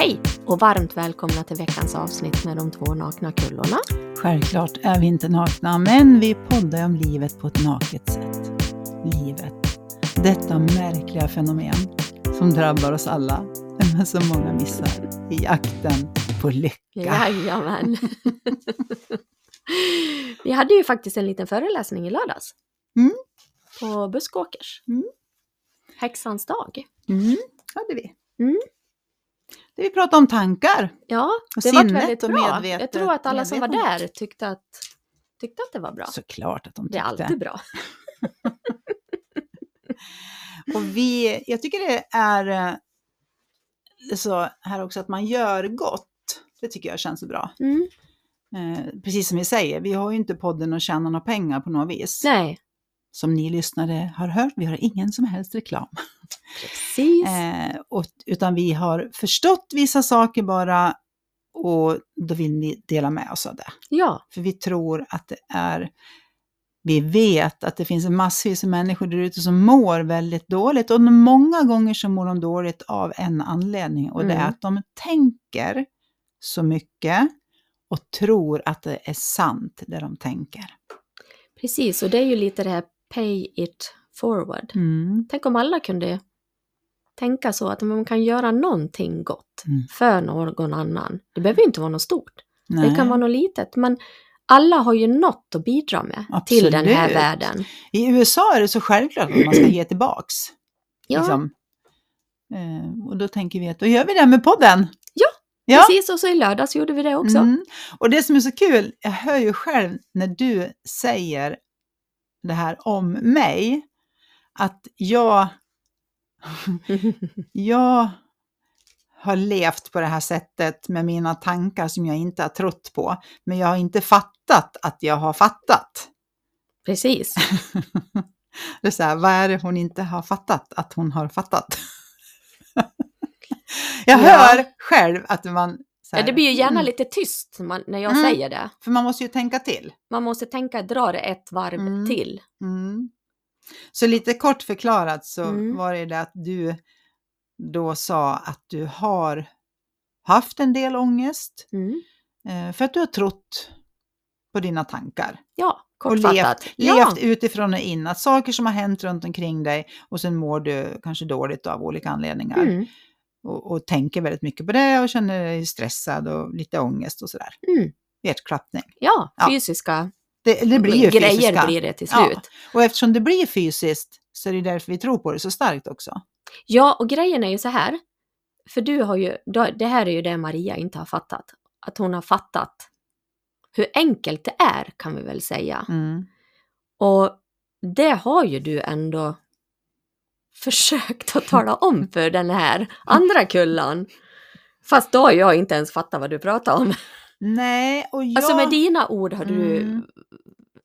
Hej och varmt välkomna till veckans avsnitt med de två nakna kullorna. Självklart är vi inte nakna, men vi poddar om livet på ett naket sätt. Livet. Detta märkliga fenomen som drabbar oss alla, men som många missar i jakten på lycka. Jajamän. vi hade ju faktiskt en liten föreläsning i lördags. Mm. På Buskåkers. Mm. Häxans dag. Mm, hade vi. Mm. Vi pratade om tankar. Ja, Och det var sinnet väldigt och bra. medvetet- Jag tror att alla som var där tyckte att, tyckte att det var bra. Såklart att de det är tyckte. alltid bra. Och vi, jag tycker det är eh, så här också att man gör gott. Det tycker jag känns bra. Mm. Eh, precis som vi säger, vi har ju inte podden att tjäna några pengar på något vis. Nej, Som ni lyssnare har hört, vi har ingen som helst reklam. precis. Eh, och, utan vi har förstått vissa saker bara och då vill ni dela med oss av det. Ja, För vi tror att det är, vi vet att det finns massvis av människor där ute som mår väldigt dåligt och många gånger så mår de dåligt av en anledning och det är Mm. att de tänker så mycket och tror att det är sant det de tänker. precis. Och det är ju lite det här pay it forward. Mm. Tänk om alla kunde tänka så att man kan göra någonting gott Mm. för någon annan. Det behöver inte vara något stort. Nej. Det kan vara något litet. Men alla har ju något att bidra med till den här Absolut. världen. I USA är det så självklart att man ska ge tillbaks. Ja, Liksom. Eh, och då tänker vi att då gör vi det med podden. Ja, ja. precis. Och så i lördags gjorde vi det också. Mm. Och det som är så kul, jag hör ju själv när du säger det här om mig, att jag, jag har levt på det här sättet med mina tankar som jag inte har trott på, men jag har inte fattat att jag har fattat. precis. Det är så här, vad är det hon inte har fattat att hon har fattat? jag Ja. hör själv att man... Ja, det blir ju gärna mm, lite tyst när man- när jag Mm. säger det. För man måste ju tänka till. Man måste tänka, dra det ett varv Mm. till. Mm. Så lite kort förklarat så Mm. var det det att du då sa att du har haft en del ångest Mm. eh, för att du har trott på dina tankar. Ja, Och levt, kortfattat. ja, levt utifrån och in, att saker som har hänt runt omkring dig och sen mår du kanske dåligt av olika anledningar. Och, och tänker väldigt mycket på det och känner dig stressad och lite ångest och sådär. Mm. Hjärtklappning. ja, Ja. fysiska Det, det blir ju grejer fysiska. blir det till Ja. slut. Och eftersom det blir fysiskt så är det därför vi tror på det så starkt också. Ja, och grejen är ju så här. För du har ju, det här är ju det Maria inte har fattat. Att hon har fattat hur enkelt det är, kan vi väl säga. Mm. Och det har ju du ändå försökt att tala om för den här andra kullan. Fast då har jag inte ens fattat vad du pratar om. Nej, och jag... Alltså med dina ord har du Mm.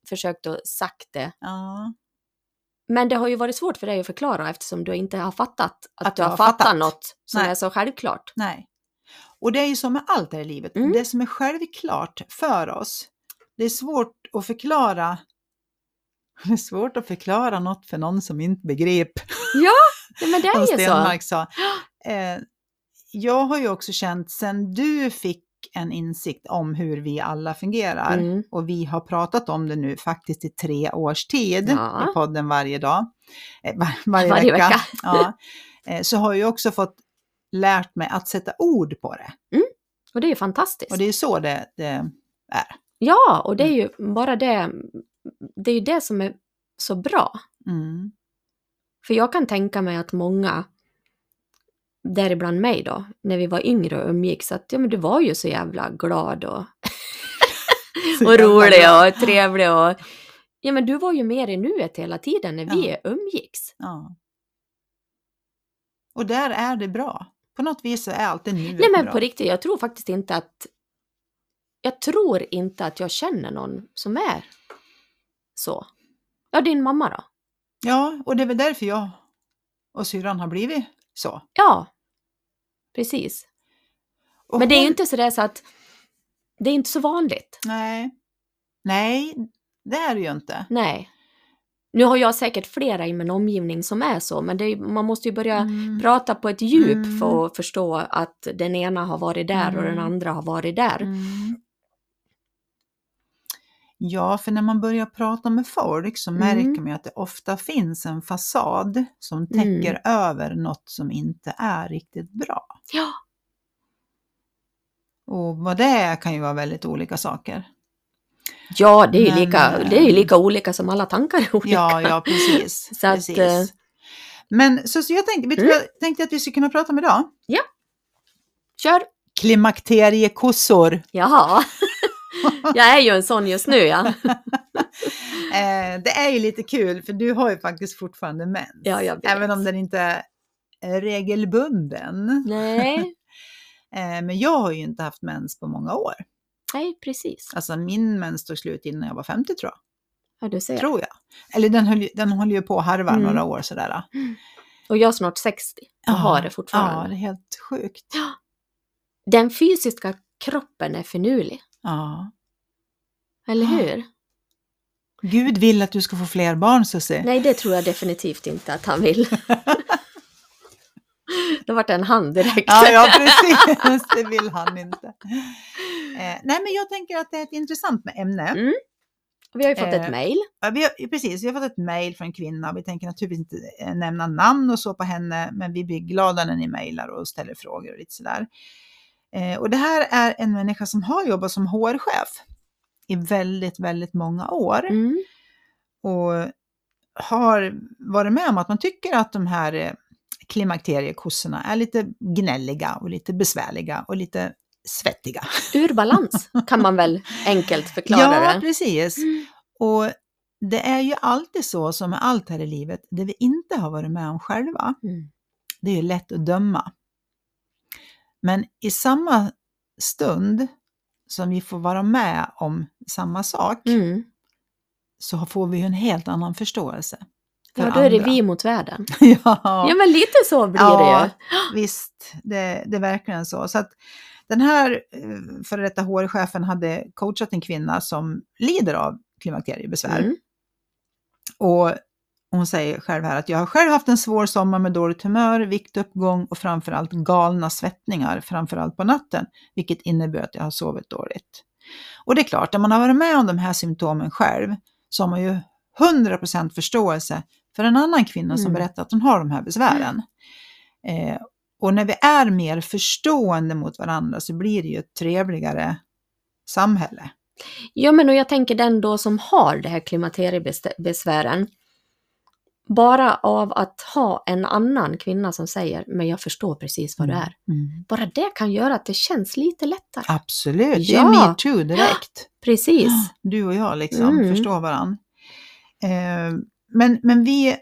försökt att sagt det. Ja. Men det har ju varit svårt för dig att förklara eftersom du inte har fattat att, Att du har fattat, fattat. något som Nej. är så självklart. Nej. Och det är ju så med allt här i livet. Mm. Det som är självklart för oss, det är svårt att förklara det är svårt att förklara något för någon som inte begriper, Ja, men det är ju så. Stenmark sa. Eh, jag har ju också känt, sen du fick en insikt om hur vi alla fungerar, Mm. och vi har pratat om det nu faktiskt i tre års tid Ja. i podden varje dag, eh, var, varje, Varje vecka, vecka. Ja, eh, så har jag också fått lärt mig att sätta ord på det. Och det är ju fantastiskt. Och det är så det, det är. Ja, och det är ju bara det, det är ju det som är så bra. Mm. För jag kan tänka mig att många, däribland mig då, när vi var yngre och umgicks, att ja men du var ju så jävla glad och, och rolig bra. och trevlig och ja men du var ju mer i nuet hela tiden när vi Ja. umgicks. Ja. Och där är det bra. På något vis så är alltid nuet Nej men bra. på riktigt, jag tror faktiskt inte att jag tror inte att jag känner någon som är så. Ja, din mamma då? Ja, och det är väl därför jag och syrran har blivit så. Ja, precis. Och Men det är ju inte sådär så att det är inte så vanligt. Nej. Nej, det är det ju inte. Nej. Nu har jag säkert flera i min omgivning som är så, men är, man måste ju börja Mm. prata på ett djup Mm. för att förstå att den ena har varit där och den Mm. andra har varit där. Mm. Ja, för när man börjar prata med folk så Mm. märker man ju att det ofta finns en fasad som täcker över något som inte är riktigt bra. Ja, Och vad det är kan ju vara väldigt olika saker. ja det är ju Men, lika, eh, det är ju lika olika som alla tankar är olika. Ja, ja precis. Så att, precis. eh, Men så, så jag tänkte, vet Mm. jag tänkte att vi skulle kunna prata om idag? Kör! Klimakteriekossor. Jaha. jag är ju en sån just nu ja. Eh, det är ju lite kul för du har ju faktiskt fortfarande mens. Ja, jag vet. Även om den inte är regelbunden. Nej, Eh, men jag har ju inte haft mens på många år. nej precis. Alltså min mens tog slut innan jag var 50 tror jag. Ja, du ser. Tror jag. Eller den höll, den höll ju på att harva Mm. några år sådär. Och jag är snart 60 och Ja, har det Ja, fortfarande. det är helt sjukt. Den fysiska kroppen är finurlig, Ja. Eller Ja. hur? Gud vill att du ska få fler barn Susie. Nej, det tror jag definitivt inte att han vill. det vart en hand direkt. Ja, ja, precis. Det vill han inte. Eh, nej, men jag tänker att det är ett intressant ämne. Mm. Vi har ju fått Eh, ett mejl. Ja, precis, vi har fått ett mejl från en kvinna. Vi tänker naturligtvis inte eh, nämna namn och så på henne, men vi blir glada när ni mejlar och ställer frågor och lite sådär. Eh, och det här är en människa som har jobbat som HR-chef i väldigt, väldigt många år Mm. och har varit med om att man tycker att de här eh, klimakteriekossorna är lite gnälliga och lite besvärliga och lite svettiga. Ur balans kan man väl enkelt förklara ja, det. precis. Mm. Och det är ju alltid så som med allt här i livet, det vi inte har varit med om själva, Mm. det är ju lätt att döma. Men i samma stund som vi får vara med om samma sak, Mm. så får vi en helt annan förståelse. för Ja, då är det andra. vi mot världen. ja, Ja, men lite så blir Ja, det ju. visst, det, det är verkligen så. Så att den här eh, före detta HR-chefen hade coachat en kvinna som lider av klimakteriebesvär. Mm. Och hon säger själv här att jag har själv haft en svår sommar med dåligt humör, viktuppgång och framförallt galna svettningar, framförallt på natten, vilket innebär att jag har sovit dåligt. Och det är klart, när man har varit med om de här symptomen själv så har man ju 100% förståelse för en annan kvinna som Mm. berättar att hon har de här besvären. Eh, och när vi är mer förstående mot varandra så blir det ju ett trevligare samhälle. Ja, men och jag tänker den då som har det här klimakteriebesvären, bara av att ha en annan kvinna som säger men jag förstår precis vad du är. Mm. Bara det kan göra att det känns lite lättare. Absolut, det är Ja. metoo direkt. Precis. Du och jag liksom Mm. förstår varandra. Eh, men, men vi,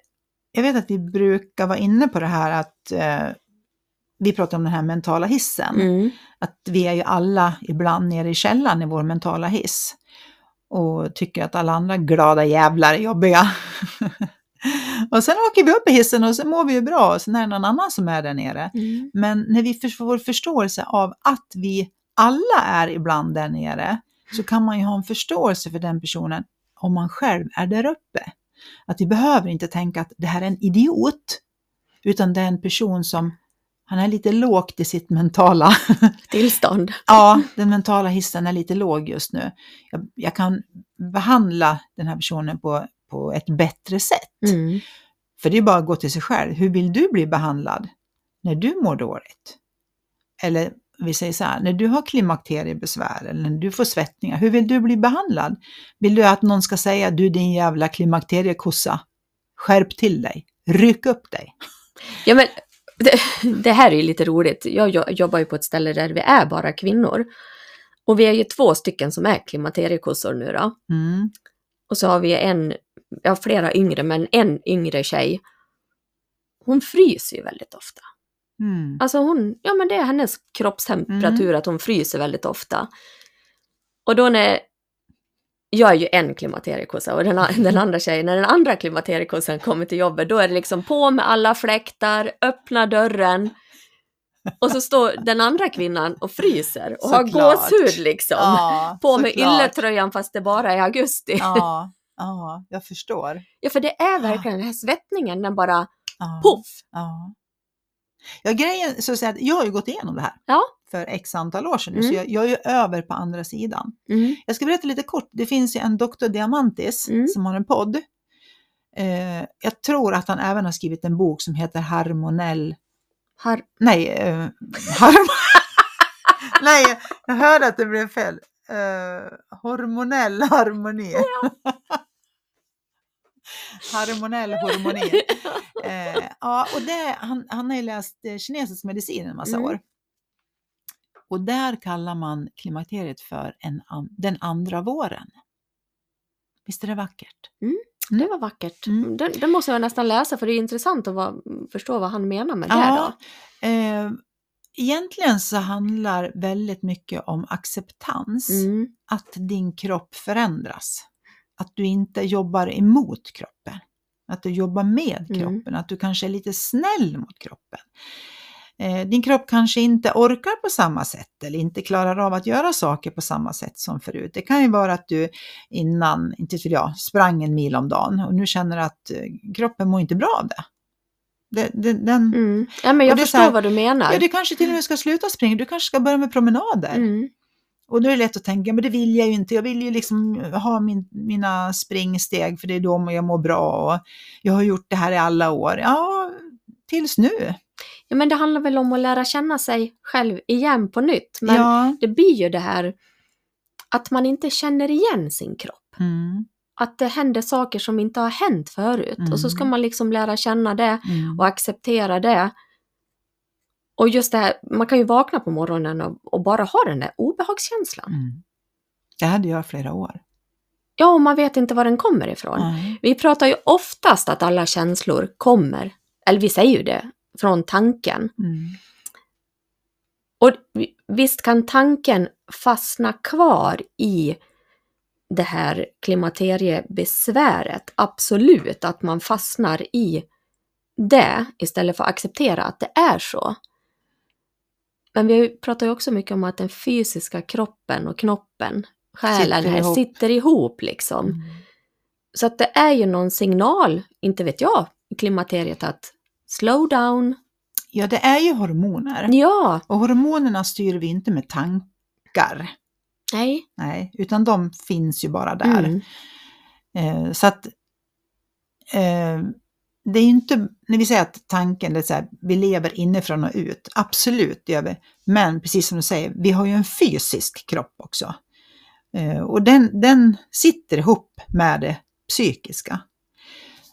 jag vet att vi brukar vara inne på det här att eh, vi pratar om den här mentala hissen. Mm. Att vi är ju alla ibland nere i källaren i vår mentala hiss. Och tycker att alla andra glada jävlar är jobbiga. och sen åker vi upp i hissen och så mår vi ju bra och sen är det någon annan som är där nere. Mm. Men när vi får förståelse av att vi alla är ibland där nere så kan man ju ha en förståelse för den personen om man själv är där uppe. Att vi behöver inte tänka att det här är en idiot, utan det är en person som han är lite lågt i sitt mentala. Tillstånd. ja, den mentala hissen är lite låg just nu. Jag, jag kan behandla den här personen på, på ett bättre sätt. Mm. För det är bara att gå till sig själv. Hur vill du bli behandlad när du mår dåligt? Eller vi säger så här, när du har klimakteriebesvär eller när du får svettningar, hur vill du bli behandlad? Vill du att någon ska säga, du din jävla klimakteriekossa, skärp till dig, ryck upp dig? Ja, men det, det här är ju lite roligt. Jag jo- jobbar ju på ett ställe där vi är bara kvinnor. Och vi är ju två stycken som är klimakteriekossor nu då. Mm. Och så har vi en, ja flera yngre, men en yngre tjej. Hon fryser ju väldigt ofta. Mm. Alltså hon, ja men det är hennes kroppstemperatur att hon fryser väldigt ofta. Och då när, jag är ju en klimakteriekossa och den, den andra tjejen, när den andra klimakteriekossan kommer till jobbet, då är det liksom på med alla fläktar, öppna dörren. Och så står den andra kvinnan och fryser och har Såklart. gåshud liksom. Ja, på med ylletröjan fast det bara är augusti. Ja, Ja, jag förstår. Ja, för det är verkligen den här svettningen, den bara Ja. poff! Ja. Ja, grejen, så att säga, jag har ju gått igenom det här Ja. för x antal år sedan nu, Mm. så jag, jag är ju över på andra sidan. Mm. Jag ska berätta lite kort. Det finns ju en Dr. Diamantis Mm. som har en podd. Eh, jag tror att han även har skrivit en bok som heter Harmonell... Har, Nej, eh, harm... Nej, jag hörde att det blev fel. Eh, hormonell harmoni. Harmonell harmoni. Eh, ja, och det, han, han har ju läst eh, kinesisk medicin en massa Mm. år. Och där kallar man klimakteriet för en den andra våren. Visst är det vackert? det var vackert. Mm. Den, den måste jag nästan läsa för det är intressant att va, förstå vad han menar med det Ja, då. eh, egentligen så handlar väldigt mycket om acceptans. Mm. Att din kropp förändras. Att du inte jobbar emot kroppen. Att du jobbar med Mm. kroppen. Att du kanske är lite snäll mot kroppen. Eh, din kropp kanske inte orkar på samma sätt eller inte klarar av att göra saker på samma sätt som förut. Det kan ju vara att du innan, inte vet jag, sprang en mil om dagen och nu känner att eh, kroppen mår inte bra av det. det, det den, Mm. Ja, men jag förstår här- vad du menar. Ja, du kanske till och med ska sluta springa, du kanske ska börja med promenader. mm. Och då är det lätt att tänka, men det vill jag ju inte. Jag vill ju liksom ha min, mina springsteg för det är då jag mår bra och jag har gjort det här i alla år. Ja, tills nu. ja, men det handlar väl om att lära känna sig själv igen på nytt. Men ja. det blir ju det här att man inte känner igen sin kropp. Mm, Att det händer saker som inte har hänt förut. Och så ska Mm. man liksom lära känna det mm. och acceptera det. Och just det här, man kan ju vakna på morgonen och, och bara ha den där obehagskänslan. Mm. Det hade jag flera år. Ja, och man vet inte var den kommer ifrån. Nej. Vi pratar ju oftast att alla känslor kommer, eller vi säger ju det, från tanken. Mm. Och vi- visst kan tanken fastna kvar i det här klimakteriebesväret. Absolut, att man fastnar i det istället för att acceptera att det är så. Men vi pratar ju också mycket om att den fysiska kroppen och knoppen, själen Sitter här, ihop. sitter ihop liksom. Mm. Så att det är ju någon signal, inte vet jag, i klimakteriet att slow down. Ja, det är ju hormoner. Ja, Och hormonerna styr vi inte med tankar. nej. Nej, utan de finns ju bara där. Mm. Eh, så att eh, det är ju inte, när vi säger att tanken, det är så här, vi lever inifrån och ut, absolut det gör vi. Men precis som du säger, vi har ju en fysisk kropp också. Eh, och den, den sitter ihop med det psykiska.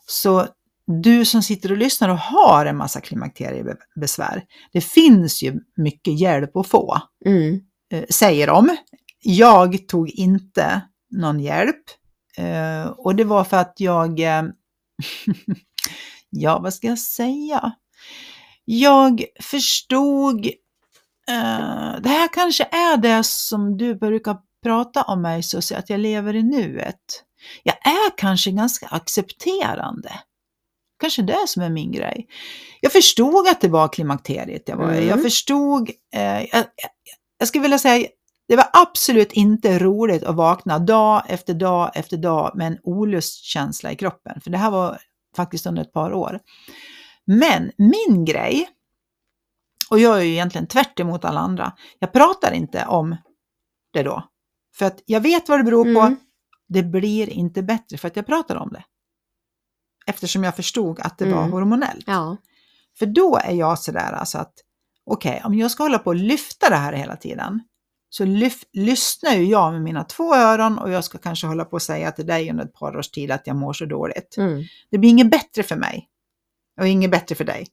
Så du som sitter och lyssnar och har en massa klimakteriebesvär, det finns ju mycket hjälp att få Mm. eh, säger de. Jag tog inte någon hjälp. Eh, och det var för att jag, ja vad ska jag säga? Jag förstod, eh, det här kanske är det som du brukar prata om mig så att jag lever i nuet. Jag är kanske ganska accepterande. Kanske det som är min grej. Jag förstod att det var klimakteriet jag var i. Mm. Jag förstod, eh, jag, jag, jag skulle vilja säga, det var absolut inte roligt att vakna dag efter dag efter dag med en olustkänsla i kroppen. För det här var faktiskt under ett par år. Men min grej, och jag är ju egentligen tvärt emot alla andra, jag pratar inte om det då. För att jag vet vad det beror på, Mm. det blir inte bättre för att jag pratar om det. Eftersom jag förstod att det var Mm. hormonellt. Ja. För då är jag sådär alltså att, okej, om jag ska hålla på och lyfta det här hela tiden, så lyf, lyssnar ju jag med mina två öron och jag ska kanske hålla på och säga till dig under ett par års tid att jag mår så dåligt. Mm. Det blir inget bättre för mig och inget bättre för dig.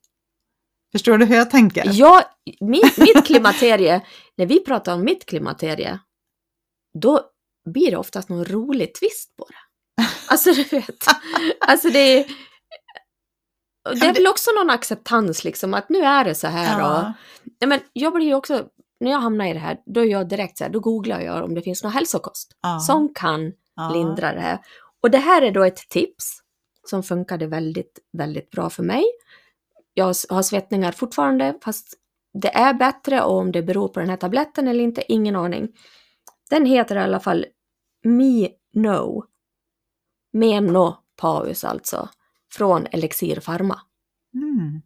Förstår du hur jag tänker? Ja, mitt, mitt klimakterie, när vi pratar om mitt klimakterie, då blir det oftast någon rolig twist på det. Alltså du vet, alltså det är, det är väl också någon acceptans liksom att nu är det så här och, Ja. nej, men jag blir ju också, när jag hamnar i det här, då är jag direkt så här, då googlar jag om det finns någon hälsokost Ja. som kan Ja. lindra det här. Och det här är då ett tips som funkade väldigt, väldigt bra för mig. Jag har svettningar fortfarande, fast det är bättre och om det beror på den här tabletten eller inte, ingen aning. Den heter i alla fall Me No. Menopaus alltså, från Elixir Pharma. Mm.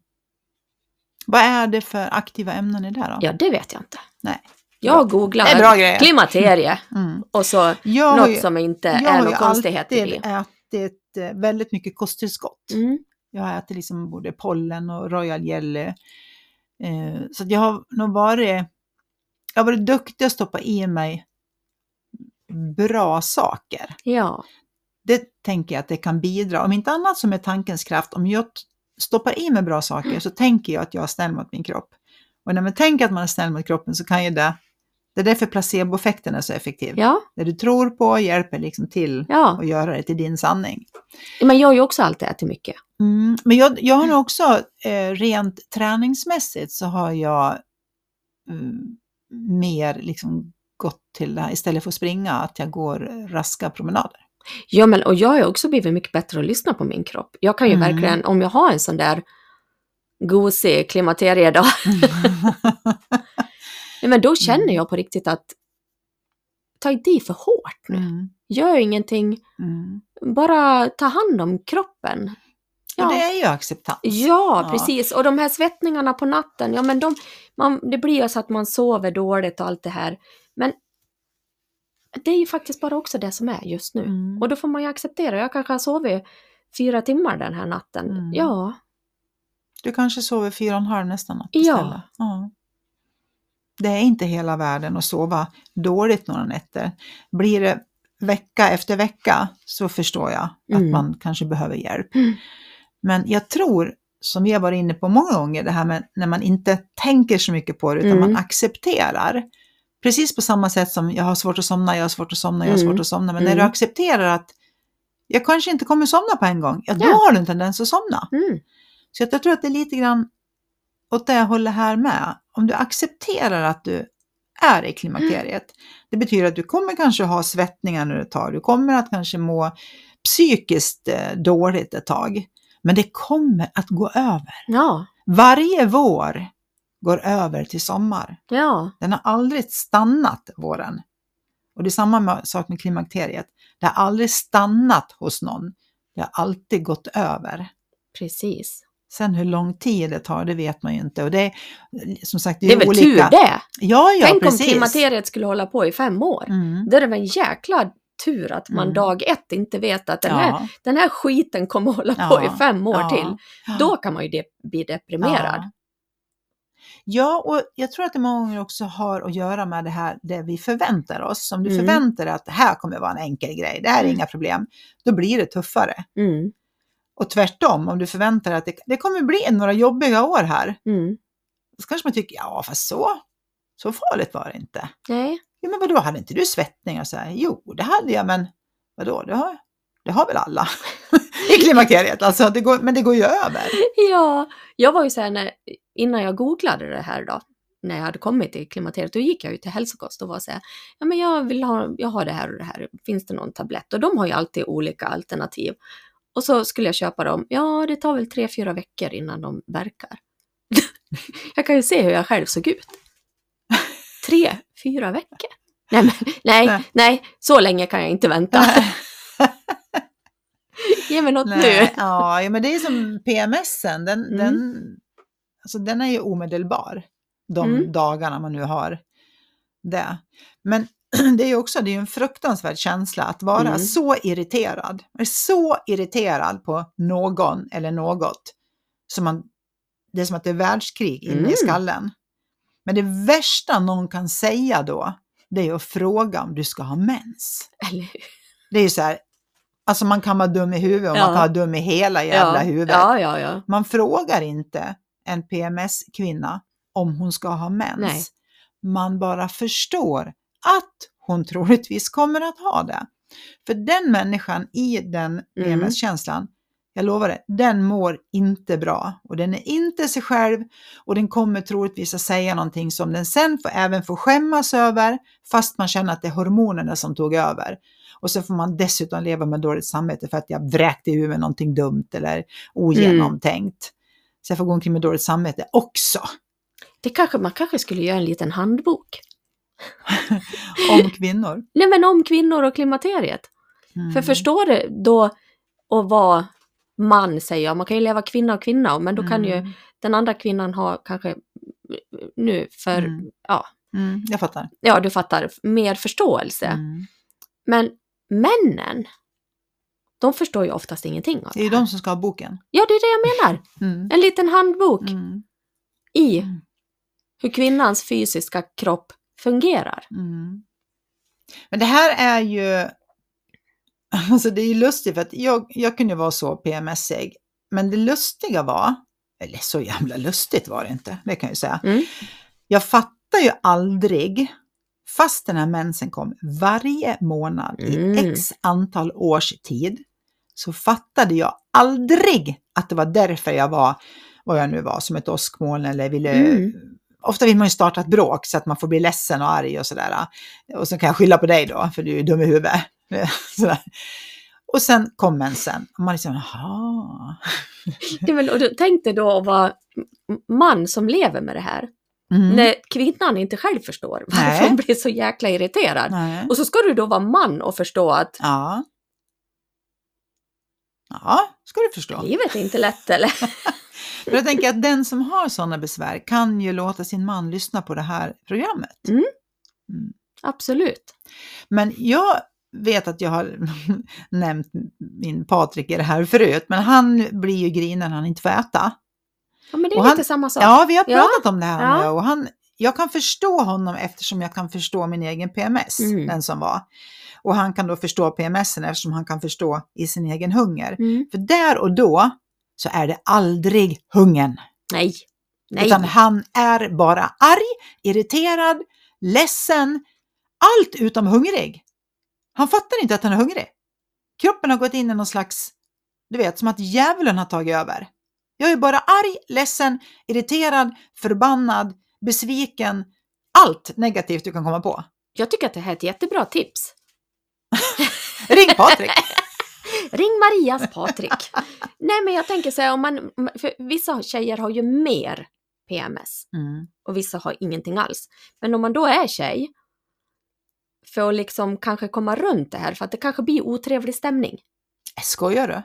Vad är det för aktiva ämnen i det då? Ja, det vet jag inte. Nej. Jag googlar grejer. klimakterie Mm. och så Jag har något ju, som inte jag är har ju något konstigheter alltid i. ätit eh, väldigt mycket kosttillskott. Mm. Jag har ätit liksom både pollen och royal jelly. Eh, så jag har nog varit, jag har varit duktig att stoppa i mig bra saker. Ja, Det tänker jag att det kan bidra. Om inte annat som är tankens kraft, om jag stoppar i mig bra saker så tänker jag att jag är snäll mot min kropp. Och när man tänker att man är snäll mot kroppen så kan ju det, det är därför placeboeffekten är så effektiv. ja, Det du tror på hjälper liksom till ja. att göra det till din sanning. Jag har ju också alltid ätit mycket. Mm, men jag, jag har nog också eh, rent träningsmässigt så har jag mm, mer liksom gått till det här, istället för att springa, att jag går raska promenader. Ja, men och jag har också blivit mycket bättre att lyssna på min kropp. Jag kan ju Mm. verkligen, om jag har en sån där gosig klimakteriedag, nej, men då känner Mm. jag på riktigt att ta inte i för hårt nu. Mm, Gör ingenting, mm. bara ta hand om kroppen. Och Ja. det är ju acceptans. Ja, Ja. precis. Och de här svettningarna på natten, ja men de, man, det blir ju så att man sover dåligt och allt det här. Men det är ju faktiskt bara också det som är just nu. Mm. Och då får man ju acceptera. Jag kanske har sovit fyra timmar den här natten. Mm. Ja, Du kanske sover fyra och en halv nästa natt Ja. istället. Ja. Det är inte hela världen att sova dåligt några nätter. Blir det vecka efter vecka så förstår jag Mm. att man kanske behöver hjälp. Mm. Men jag tror, som vi har varit inne på många gånger, det här med när man inte tänker så mycket på det utan Mm. man accepterar. Precis på samma sätt som jag har svårt att somna, jag har svårt att somna, jag har Mm. svårt att somna. Men när du Mm. accepterar att jag kanske inte kommer somna på en gång, ja då Ja. har du en tendens att somna. mm. Så jag tror att det är lite grann åt det jag håller här med. Om du accepterar att du är i klimakteriet. Det betyder att du kommer kanske ha svettningar när du tar. Du kommer att kanske må psykiskt eh, dåligt ett tag. Men det kommer att gå över. ja, Varje vår går över till sommar. ja, Den har aldrig stannat, våren. Och det är samma sak med klimakteriet. Det har aldrig stannat hos någon. Det har alltid gått över. precis. Sen hur lång tid det tar, det vet man ju inte. Och det är som sagt, det Det är, är väl olika. tur det. Ja, ja, Tänk precis. om klimakteriet skulle hålla på i fem år. Mm. Då är det väl en jäkla tur att man Mm. dag ett inte vet att den, här, Ja, den här skiten kommer hålla på Ja, i fem år ja. till. Då kan man ju de- bli deprimerad. Ja. ja, och jag tror att det många gånger också har att göra med det här det vi förväntar oss. Om du Mm. förväntar dig att det här kommer vara en enkel grej, det här är Mm. inga problem, då blir det tuffare. Mm, Och tvärtom, om du förväntar dig att det, det kommer bli några jobbiga år här, mm. så kanske man tycker, ja fast så, så farligt var det inte. Nej, Jo men vadå, hade inte du svettningar? Så här, jo, det hade jag, men vadå, det har, det har väl alla i klimakteriet, alltså, det går, men det går ju över. Ja, jag var ju så här när, innan jag googlade det här då, när jag hade kommit till klimakteriet, då gick jag ju till hälsokost och var så här, ja men jag vill ha, jag har det här och det här, finns det någon tablett? Och de har ju alltid olika alternativ. Och så skulle jag köpa dem, ja det tar väl tre, fyra veckor innan de verkar. jag kan ju se hur jag själv såg ut. Tre, fyra veckor? Nej, men, nej, Nej. nej, så länge kan jag inte vänta. Ge mig något nu. Nej, ja, ja, men det är som PMSen, den, Mm. den, alltså, den är ju omedelbar de Mm. dagarna man nu har det. Men det är ju också det är en fruktansvärd känsla att vara Mm. så irriterad. Man är så irriterad på någon eller något. Så man, det är som att det är världskrig inne Mm. i skallen. Men det värsta någon kan säga då, det är att fråga om du ska ha mens. Eller hur? Det är ju så här, alltså man kan vara dum i huvudet och Ja. man kan vara dum i hela jävla ja, huvudet. Ja. Man frågar inte en PMS-kvinna om hon ska ha mens. Nej. Man bara förstår att hon troligtvis kommer att ha det. För den människan i den Mm. PMS-känslan, jag lovar det, den mår inte bra. Och den är inte sig själv och den kommer troligtvis att säga någonting som den sen får, även får skämmas över, fast man känner att det är hormonerna som tog över. Och så får man dessutom leva med dåligt samvete för att jag vräkte ur med någonting dumt eller ogenomtänkt. Så jag får gå omkring med dåligt samvete också. Det kanske, man kanske skulle göra en liten handbok. Om kvinnor. Nej men om kvinnor och klimakteriet. Mm. För förstår du då och vara man säger jag. Man kan ju leva kvinna och kvinna, men då kan ju Mm. den andra kvinnan ha kanske nu för, Mm. ja, Mm, jag fattar. ja du fattar, mer förståelse. Mm. Men männen, de förstår ju oftast ingenting av Det är ju de som ska ha boken. Ja, det är det jag menar. Mm. En liten handbok Mm. i Mm. hur kvinnans fysiska kropp fungerar. Mm. Men det här är ju, alltså det är ju lustigt för att jag, jag kunde vara så PMSig, men det lustiga var, eller så jävla lustigt var det inte, det kan jag ju säga. Mm. Jag fattar ju aldrig, fast den här mensen kom varje månad Mm. i x antal års tid, så fattade jag aldrig att det var därför jag var, vad jag nu var, som ett åskmoln eller ville Mm. Ofta vill man ju starta ett bråk så att man får bli ledsen och arg och sådär. Och så kan jag skylla på dig då, för du är dum i huvudet. Och sen kom mensen. Och man liksom, jaha. Ja, men, och du, tänk dig då att vara man som lever med det här. Mm. När kvinnan inte själv förstår varför Nej. hon blir så jäkla irriterad. Nej. Och så ska du då vara man och förstå att Ja. Ja, ska du förstå. livet är inte lätt eller? Men jag tänker att den som har sådana besvär kan ju låta sin man lyssna på det här programmet. Absolut. Men jag vet att jag har nämnt min Patrik i det här förut, men han blir ju grinig när han inte får äta. Ja, men det är Och lite han- samma sak. Ja, vi har Ja. pratat om det här Ja. nu och han, jag kan förstå honom eftersom jag kan förstå min egen PMS, Mm. den som var. Och han kan då förstå PMSen eftersom han kan förstå i sin egen hunger. Mm. För där och då så är det aldrig hungern, Nej. Nej. utan han är bara arg, irriterad, ledsen, allt utom hungrig. Han fattar inte att han är hungrig. Kroppen har gått in i någon slags, du vet, som att djävulen har tagit över. Jag är bara arg, ledsen, irriterad, förbannad, besviken. Allt negativt du kan komma på. Jag tycker att det här är ett jättebra tips. Ring Patrik! Ring Marias Patrik. Nej men jag tänker så här, om man, för vissa tjejer har ju mer PMS Mm. och vissa har ingenting alls. Men om man då är tjej, för att liksom kanske komma runt det här, för att det kanske blir otrevlig stämning. Skojar du?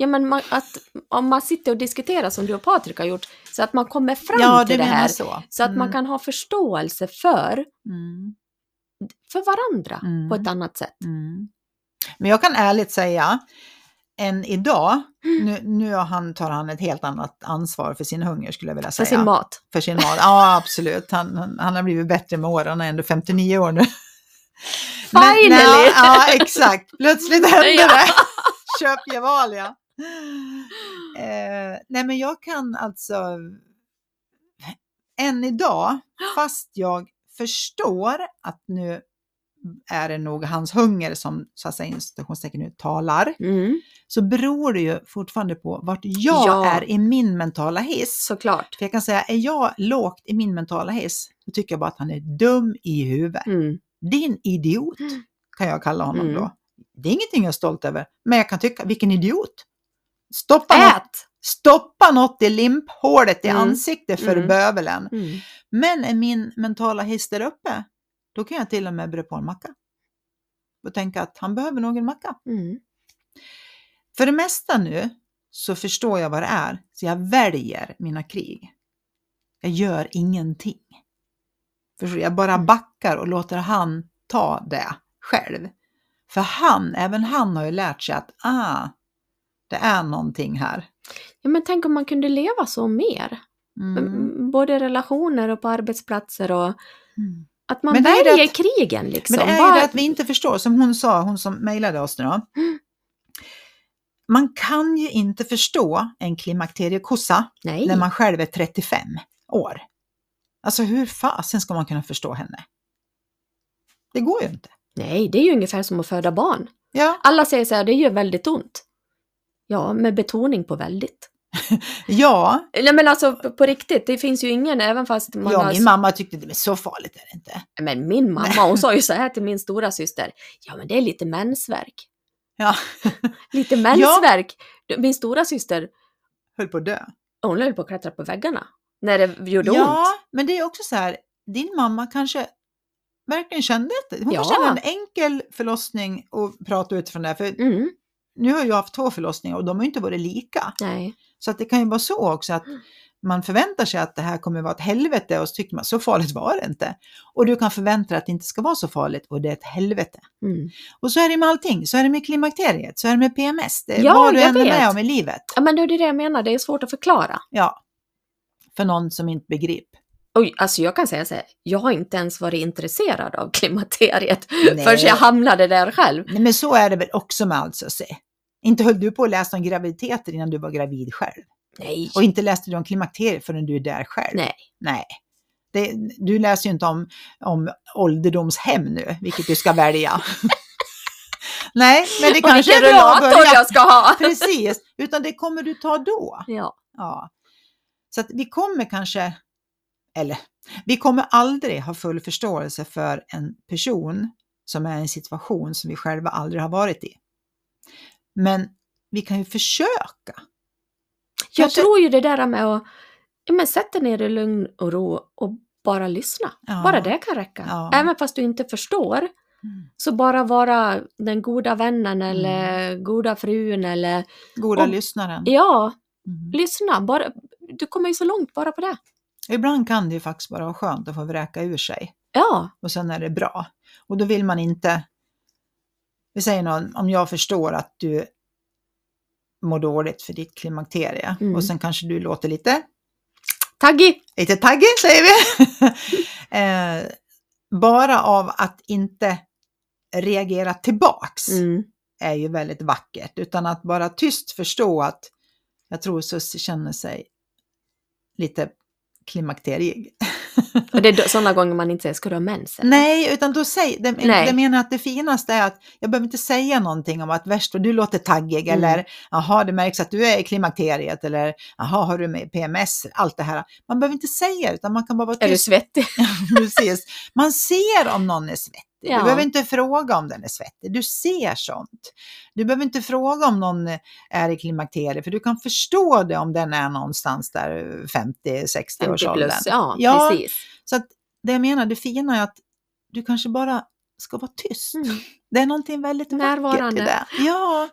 Ja men man, att, om man sitter och diskuterar som du och Patrik har gjort, så att man kommer fram Ja, till det här. så. Så att man Mm. kan ha förståelse för, Mm. för varandra Mm. på ett annat sätt. Mm. Men jag kan ärligt säga, än idag, Mm. nu, nu han, tar han ett helt annat ansvar för sin hunger skulle jag vilja För säga. sin mat. För sin mat, ja absolut. Han, han, han har blivit bättre med åren, han är ändå 59 år nu. Finally! nej, ja, exakt. Plötsligt hände det. Köp Gevalia. Eh, nej men jag kan alltså, än idag, fast jag förstår att nu är det nog hans hunger som så att säga inom citationstecken nu talar, Mm, så beror det ju fortfarande på vart jag Ja. är i min mentala hiss. såklart. För jag kan säga, är jag lågt i min mentala hiss, då tycker jag bara att han är dum i huvudet. Mm. Din idiot, Mm. kan jag kalla honom Mm. då. Det är ingenting jag är stolt över, men jag kan tycka, vilken idiot! Stoppa, något, Ät! stoppa något i limphålet i Mm. ansiktet för Mm. bövelen. Mm. Men är min mentala hiss där uppe, då kan jag till och med bre på en macka. Och tänka att han behöver nog en macka. Mm. För det mesta nu så förstår jag vad det är, så jag väljer mina krig. Jag gör ingenting. Förstår? Jag bara Mm. backar och låter han ta det själv. För han, även han har ju lärt sig att ah, det är någonting här. Ja, men tänk om man kunde leva så mer. Mm. M- Både i relationer och på arbetsplatser och Mm. att man Men väljer det krigen liksom. Men det är ju det att vi inte förstår, som hon sa, hon som mejlade oss nu då. Mm. Man kan ju inte förstå en klimakteriekossa Nej. när man själv är 35 år. Alltså hur fasen ska man kunna förstå henne? Det går ju inte. Nej, det är ju ungefär som att föda barn. Ja, Alla säger så här, det gör väldigt ont. Ja, med betoning på väldigt. ja, Nej men alltså på, på riktigt, det finns ju ingen, även fast man ja har... min mamma tyckte det var så farligt är det inte. Men min mamma, hon sa ju så här till min stora syster. Ja men det är lite mensvärk. Ja, Lite mensvärk. Min stora syster, höll på att dö. hon höll på att klättra på väggarna. När det gjorde ont. Ja, men det är också så här, din mamma kanske verkligen kände det. Hon Ja. kanske hade en enkel förlossning och prata utifrån det. För Mm. Nu har jag haft två förlossningar och de har inte varit lika. Nej. Så att det kan ju vara så också att man förväntar sig att det här kommer vara ett helvete och så tycker man så farligt var det inte. Och du kan förvänta dig att det inte ska vara så farligt och det är ett helvete. Mm. Och så är det med allting, så är det med klimakteriet, så är det med PMS, det är Ja, vad du än är med om i livet. Ja, men det är det jag menar, det är svårt att förklara. Ja, för någon som inte begriper. Alltså jag kan säga så här, jag har inte ens varit intresserad av klimakteriet förrän jag hamnade där själv. Nej, men så är det väl också med allt så se. Inte höll du på att läsa om graviditeter innan du var gravid själv. Nej. Och inte läste du om klimakteriet förrän du är där själv. Nej. Nej. Det, du läser ju inte om, om ålderdomshem nu, vilket du ska välja. Nej, men det kanske är bra att börja. jag ska ha. Precis, utan det kommer du ta då. Ja. Ja. Så att vi kommer kanske, eller vi kommer aldrig ha full förståelse för en person som är i en situation som vi själva aldrig har varit i. Men vi kan ju försöka. Jag Kanske- tror ju det där med att men sätt dig ner i lugn och ro och bara lyssna. Ja. Bara det kan räcka. Ja. Även fast du inte förstår, så bara vara den goda vännen eller goda frun eller Goda Och- lyssnaren. ja, Mm. lyssna. Bara, du kommer ju så långt bara på det. Ibland kan det ju faktiskt bara vara skönt att få vräka ur sig Ja, och sen är det bra. Och då vill man inte, vi säger någon, om jag förstår att du mår dåligt för ditt klimakterie Mm. och sen kanske du låter lite, taggig! lite taggig säger vi. eh, bara av att inte reagera tillbaks Mm. är ju väldigt vackert, utan att bara tyst förstå att jag tror Sussie känner sig lite klimakteriig. Och det är sådana gånger man inte säger, ska du ha mensen? Nej, utan då säg, det, Nej. det menar att det finaste är att jag behöver inte säga någonting om att värst vad du låter taggig Mm. eller jaha, det märks att du är i klimakteriet eller jaha, har du med PMS, allt det här. Man behöver inte säga utan man kan bara vara Är du tyst. svettig? Precis. Man ser om någon är svettig. Ja. Du behöver inte fråga om den är svettig, du ser sånt. Du behöver inte fråga om någon är i klimakteriet för du kan förstå det om den är någonstans där 50-60 års 50 åldern. plus, ja, Ja. precis. Så att det jag menar, det fina är att du kanske bara ska vara tyst. Mm. Det är någonting väldigt vackert i Närvarande. det. Ja,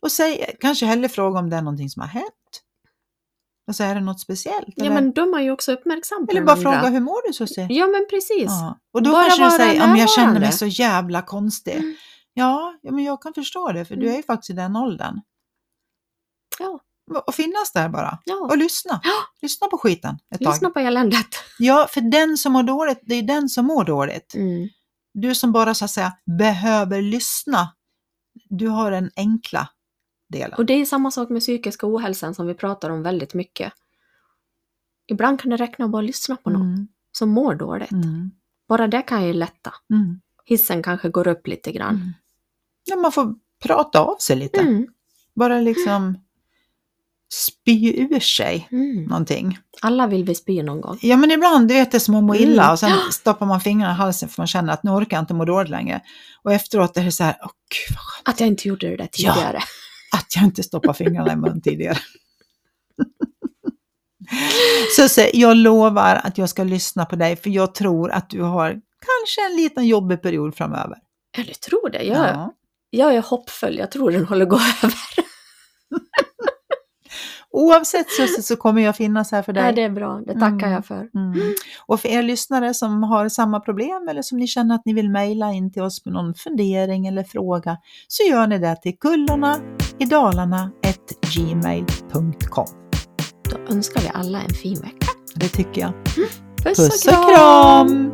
och säg, kanske hellre fråga om det är någonting som har hänt. Och så är det något speciellt. Ja, eller men är man ju också uppmärksam på eller bara fråga, hur mår du Susie? Ja, men precis. Ja. Och då Bara kanske du säger, om jag känner mig så jävla konstig. Mm. Ja, ja, men jag kan förstå det, för du Mm. är ju faktiskt i den åldern. Ja. Och finnas där bara. Ja. Och lyssna. Ja. Lyssna på skiten ett tag. Lyssna på eländet. Ja, för den som mår dåligt, det är den som mår dåligt. Mm. Du som bara så att säga behöver lyssna, du har den enkla delen. Och det är samma sak med psykisk ohälsan som vi pratar om väldigt mycket. Ibland kan det räcka att bara lyssna på någon Mm, som mår dåligt. mm, Bara det kan ju lätta. mm, Hissen kanske går upp lite grann. mm. Ja, man får prata av sig lite. Mm. Bara liksom spy ur sig Mm. någonting. Alla vill vi spy någon gång. Ja men ibland, du vet det är som att må illa Mm. och sen stoppar man fingrarna i halsen för man känner att nu orkar jag inte må dåligt längre. Och efteråt är det så här, åh gud vad skönt Att jag inte gjorde det där Ja. Att jag inte stoppar fingrarna i mun tidigare. Susse, jag lovar att jag ska lyssna på dig för jag tror att du har kanske en liten jobbig period framöver. Ja, du tror det. Jag, jag är hoppfull. Jag tror den håller gå över. Oavsett Susse så kommer jag finnas här för dig. Ja, det är bra. Det tackar Mm. jag för. Mm. Och för er lyssnare som har samma problem eller som ni känner att ni vill mejla in till oss med någon fundering eller fråga så gör ni det till kullorna i Dalarna gmail.com. Då önskar vi alla en fin vecka. Det tycker jag. Puss, Puss och kram!